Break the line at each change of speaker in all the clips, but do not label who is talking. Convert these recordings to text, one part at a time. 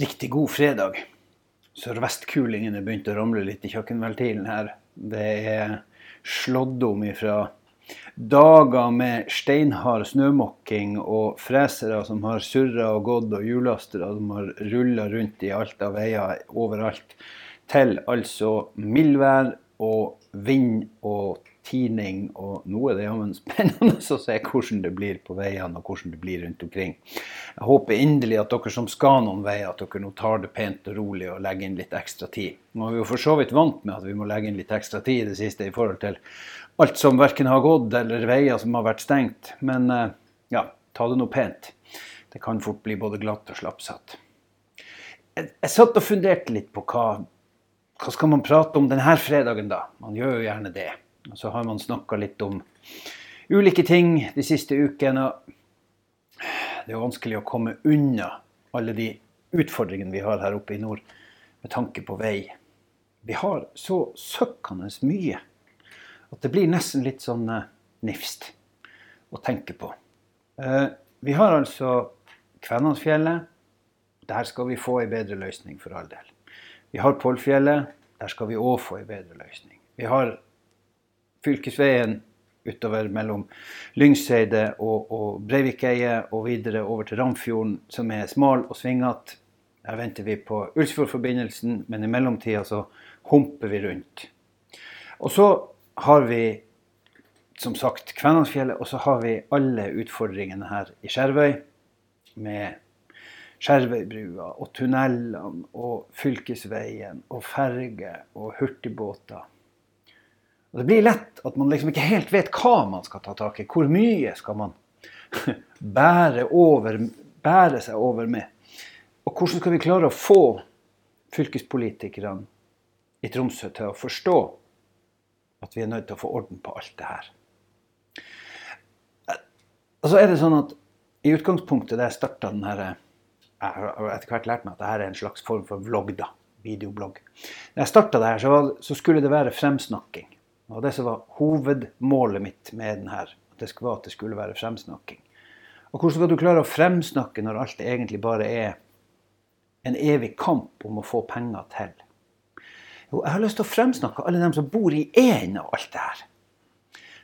Riktig god fredag. Sørvestkulingene begynte begynt å ramle litt i kjøkkenventilen her. Det er slått om ifra dager med steinhard snømåking og fresere som har surra og gått, og hjulastere som har rulla rundt i alt av veier overalt, til altså mildvær og vind og tining, og nå er det jammen spennende å se hvordan det blir på veiene og hvordan det blir rundt omkring. Jeg håper inderlig at dere som skal noen veier, at dere nå tar det pent og rolig og legger inn litt ekstra tid. Nå er vi jo for så vidt vant med at vi må legge inn litt ekstra tid i det siste i forhold til alt som verken har gått eller veier som har vært stengt. Men eh, ja, ta det nå pent. Det kan fort bli både glatt og slappsatt. Jeg, jeg satt og funderte litt på hva, hva skal man prate om denne fredagen, da? Man gjør jo gjerne det. Så har man snakka litt om ulike ting de siste ukene. Det er jo vanskelig å komme unna alle de utfordringene vi har her oppe i nord med tanke på vei. Vi har så søkkende mye at det blir nesten litt sånn uh, nifst å tenke på. Uh, vi har altså Kvænangsfjellet. Der skal vi få ei bedre løsning, for all del. Vi har Polfjellet. Der skal vi òg få ei bedre løsning. Vi har fylkesveien utover mellom Lyngseidet og, og Breivikeidet og videre over til Ramfjorden, som er smal og svingete. Der venter vi på Ulsfjordforbindelsen, men i mellomtida så humper vi rundt. Og så har vi som sagt Kvænangsfjellet, og så har vi alle utfordringene her i Skjervøy. Med Skjervøybrua og tunnelene og fylkesveien og ferge og hurtigbåter. Og Det blir lett at man liksom ikke helt vet hva man skal ta tak i. Hvor mye skal man bære, over, bære seg over med? Og hvordan skal vi klare å få fylkespolitikerne i Tromsø til å forstå at vi er nødt til å få orden på alt det her? Og så er det sånn at i utgangspunktet da jeg starta den her Jeg har etter hvert lært meg at dette er en slags form for vlogg, da. Videoblogg. Da jeg starta det her, så, så skulle det være fremsnakking. Og det som var hovedmålet mitt med den her, det var at det skulle være fremsnakking. Og hvordan skal du klare å fremsnakke når alt egentlig bare er en evig kamp om å få penger til? Jo, jeg har lyst til å fremsnakke alle dem som bor i en av alt det her.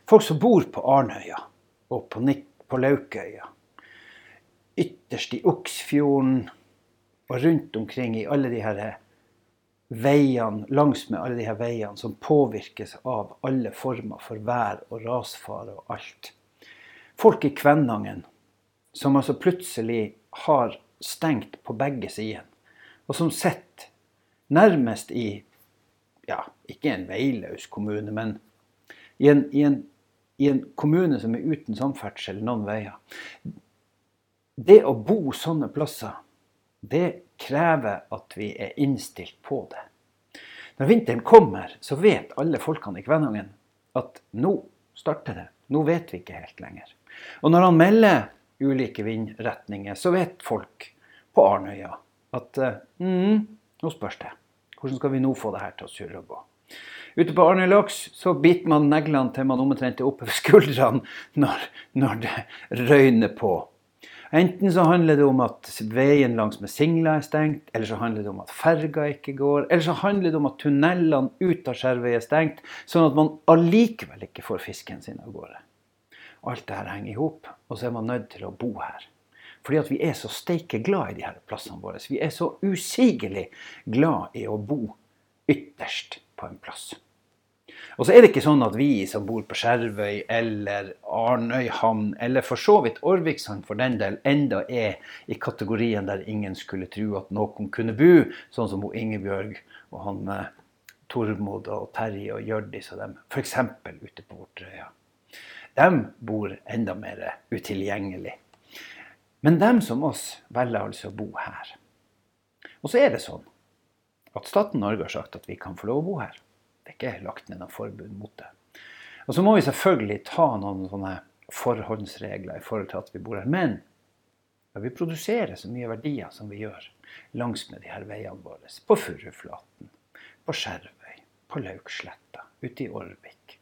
Folk som bor på Arnøya og på, på Laukøya. Ytterst i Oksfjorden og rundt omkring i alle de her veiene langs med alle de her veiene som påvirkes av alle former for vær og rasfare og alt. Folk i Kvænangen som altså plutselig har stengt på begge sider, og som sitter nærmest i ja, ikke en veiløs kommune, men i en, i, en, i en, kommune som er uten samferdsel noen veier. Det å bo sånne plasser, det krever at vi er innstilt på det. Når vinteren kommer, så vet alle folkene i Kvænangen at nå starter det. Nå vet vi ikke helt lenger. Og når han melder ulike vindretninger, så vet folk på Arnøya at mm, nå spørs det. Hvordan skal vi nå få det her til å surre og gå? Ute på Arnøy Laks så biter man neglene til man omtrent er oppe ved skuldrene når, når det røyner på. Enten så handler det om at veien langs med Singla er stengt, eller så handler det om at ferga ikke går, eller så handler det om at tunnelene ut av Skjervøy er stengt, sånn at man allikevel ikke får fisken sin av gårde. Alt dette henger i hop, og så er man nødt til å bo her. Fordi at vi er så steike glad i her plassene våre. Vi er så usigelig glad i å bo ytterst på en plass. Og så er det ikke sånn at vi som bor på Skjervøy eller Arnøyhamn, eller for så vidt Årviksand for den del, enda er i kategorien der ingen skulle tro at noen kunne bo, sånn som Ingebjørg og han eh, Tormod og Terje og Hjørdis og dem, f.eks. ute på Vorterøya. De bor enda mer utilgjengelig. Men dem som oss velger altså å bo her. Og så er det sånn at staten Norge har sagt at vi kan få lov å bo her. Ikke lagt ned noe forbud mot det. Og så må vi selvfølgelig ta noen sånne forhåndsregler i forhold til at vi bor her. Men når vi produserer så mye verdier som vi gjør langs med de her veiene våre, på Furuflaten, på Skjervøy, på Lauksletta, ute i Årvik,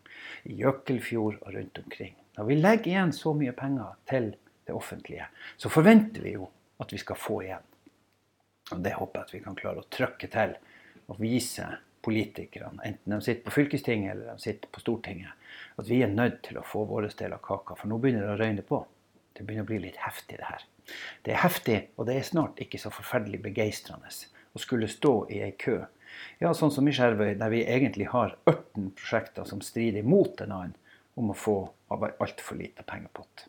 i Jøkelfjord og rundt omkring Når vi legger igjen så mye penger til det offentlige, så forventer vi jo at vi skal få igjen. Og det håper jeg at vi kan klare å trykke til og vise politikerne, enten de sitter på fylkestinget eller de sitter på Stortinget, at vi er nødt til å få vår del av kaka. For nå begynner det å røyne på. Det begynner å bli litt heftig, det her. Det er heftig, og det er snart ikke så forferdelig begeistrende å skulle stå i ei kø. Ja, sånn som i Skjervøy, der vi egentlig har 18 prosjekter som strider mot en annen om å få altfor lite pengepott.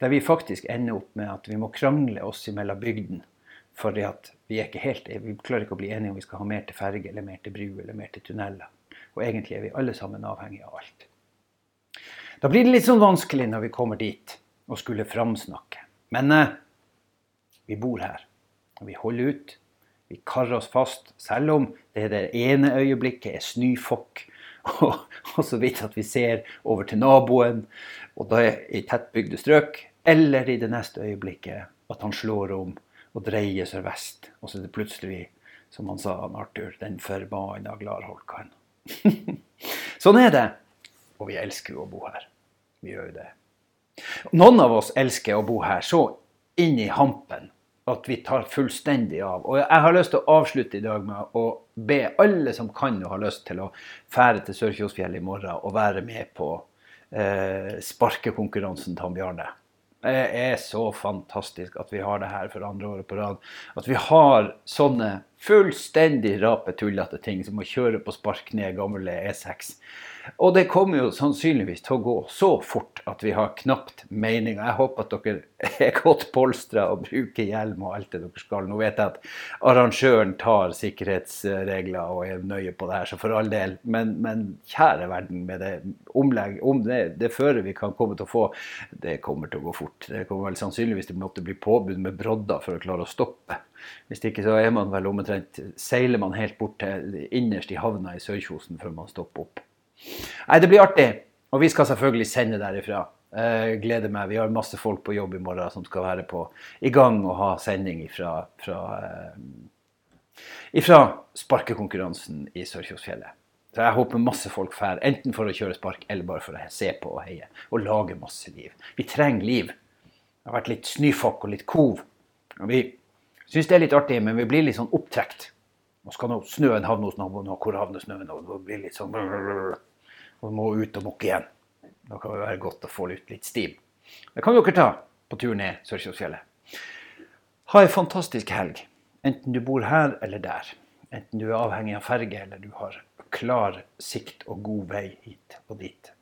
Der vi faktisk ender opp med at vi må krangle oss imellom bygden fordi at vi, er helt, vi klarer ikke å bli enige om vi skal ha mer til ferge, eller mer til bru eller mer til tunneler. Og egentlig er vi alle sammen avhengig av alt. Da blir det litt sånn vanskelig når vi kommer dit og skulle framsnakke. Men eh, vi bor her, og vi holder ut. Vi karrer oss fast, selv om det det ene øyeblikket er snøfokk, og, og, så vidt at vi ser over til naboen, og da er i tettbygde strøk, eller i det neste øyeblikket at han slår om og dreier sørvest. Og så er det plutselig, som han sa, Arthur, den forbanna Gladholkan. sånn er det. Og vi elsker jo å bo her. Vi gjør jo det. Noen av oss elsker å bo her så inn i hampen at vi tar fullstendig av. Og jeg har lyst til å avslutte i dag med å be alle som kan og har lyst til å fære til Sørkjosfjellet i morgen og være med på eh, sparkekonkurransen til han Bjarne. Det er så fantastisk at vi har det her for andre året på rad. At vi har sånne fullstendig rapetullete ting som å kjøre på spark ned gamle E6. Og det kommer jo sannsynligvis til å gå så fort at vi har knapt mening. Jeg håper at dere er godt polstra og bruker hjelm og alt det dere skal. Nå vet jeg at arrangøren tar sikkerhetsregler og er nøye på det her, så for all del. Men, men kjære verden, med det omlegg, om det, det føret vi kan komme til å få, det kommer til å gå fort. Det kommer vel sannsynligvis til å måtte bli påbud med brodder for å klare å stoppe. Hvis ikke så er man vel omtrent Seiler man helt bort til innerst i havna i Sørkjosen før man stopper opp. Nei, det blir artig. Og vi skal selvfølgelig sende derifra. Jeg gleder meg. Vi har masse folk på jobb i morgen som skal være på, i gang og ha sending ifra, fra, ifra sparkekonkurransen i Sørkjosfjellet. Så jeg håper masse folk drar, enten for å kjøre spark eller bare for å se på og heie. Og lage masse liv. Vi trenger liv. Det har vært litt snøfokk og litt kov. Og vi syns det er litt artig, men vi blir litt sånn opptrekt. Nå skal nå snøen havne hos naboen, og hvor havner snøen? Og det blir litt sånn Og må ut og mokke igjen. Da kan det være godt å få ut litt stim. Det kan dere ta på tur ned Sørkjosfjellet. Ha ei fantastisk helg, enten du bor her eller der. Enten du er avhengig av ferge eller du har klar sikt og god vei hit og dit.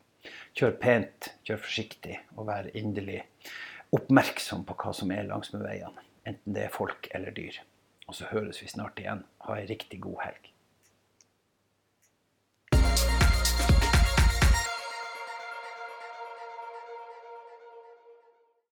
Kjør pent, kjør forsiktig og vær inderlig oppmerksom på hva som er langsmed veiene. Enten det er folk eller dyr. Og så høres vi snart igjen. Ha ei riktig god helg.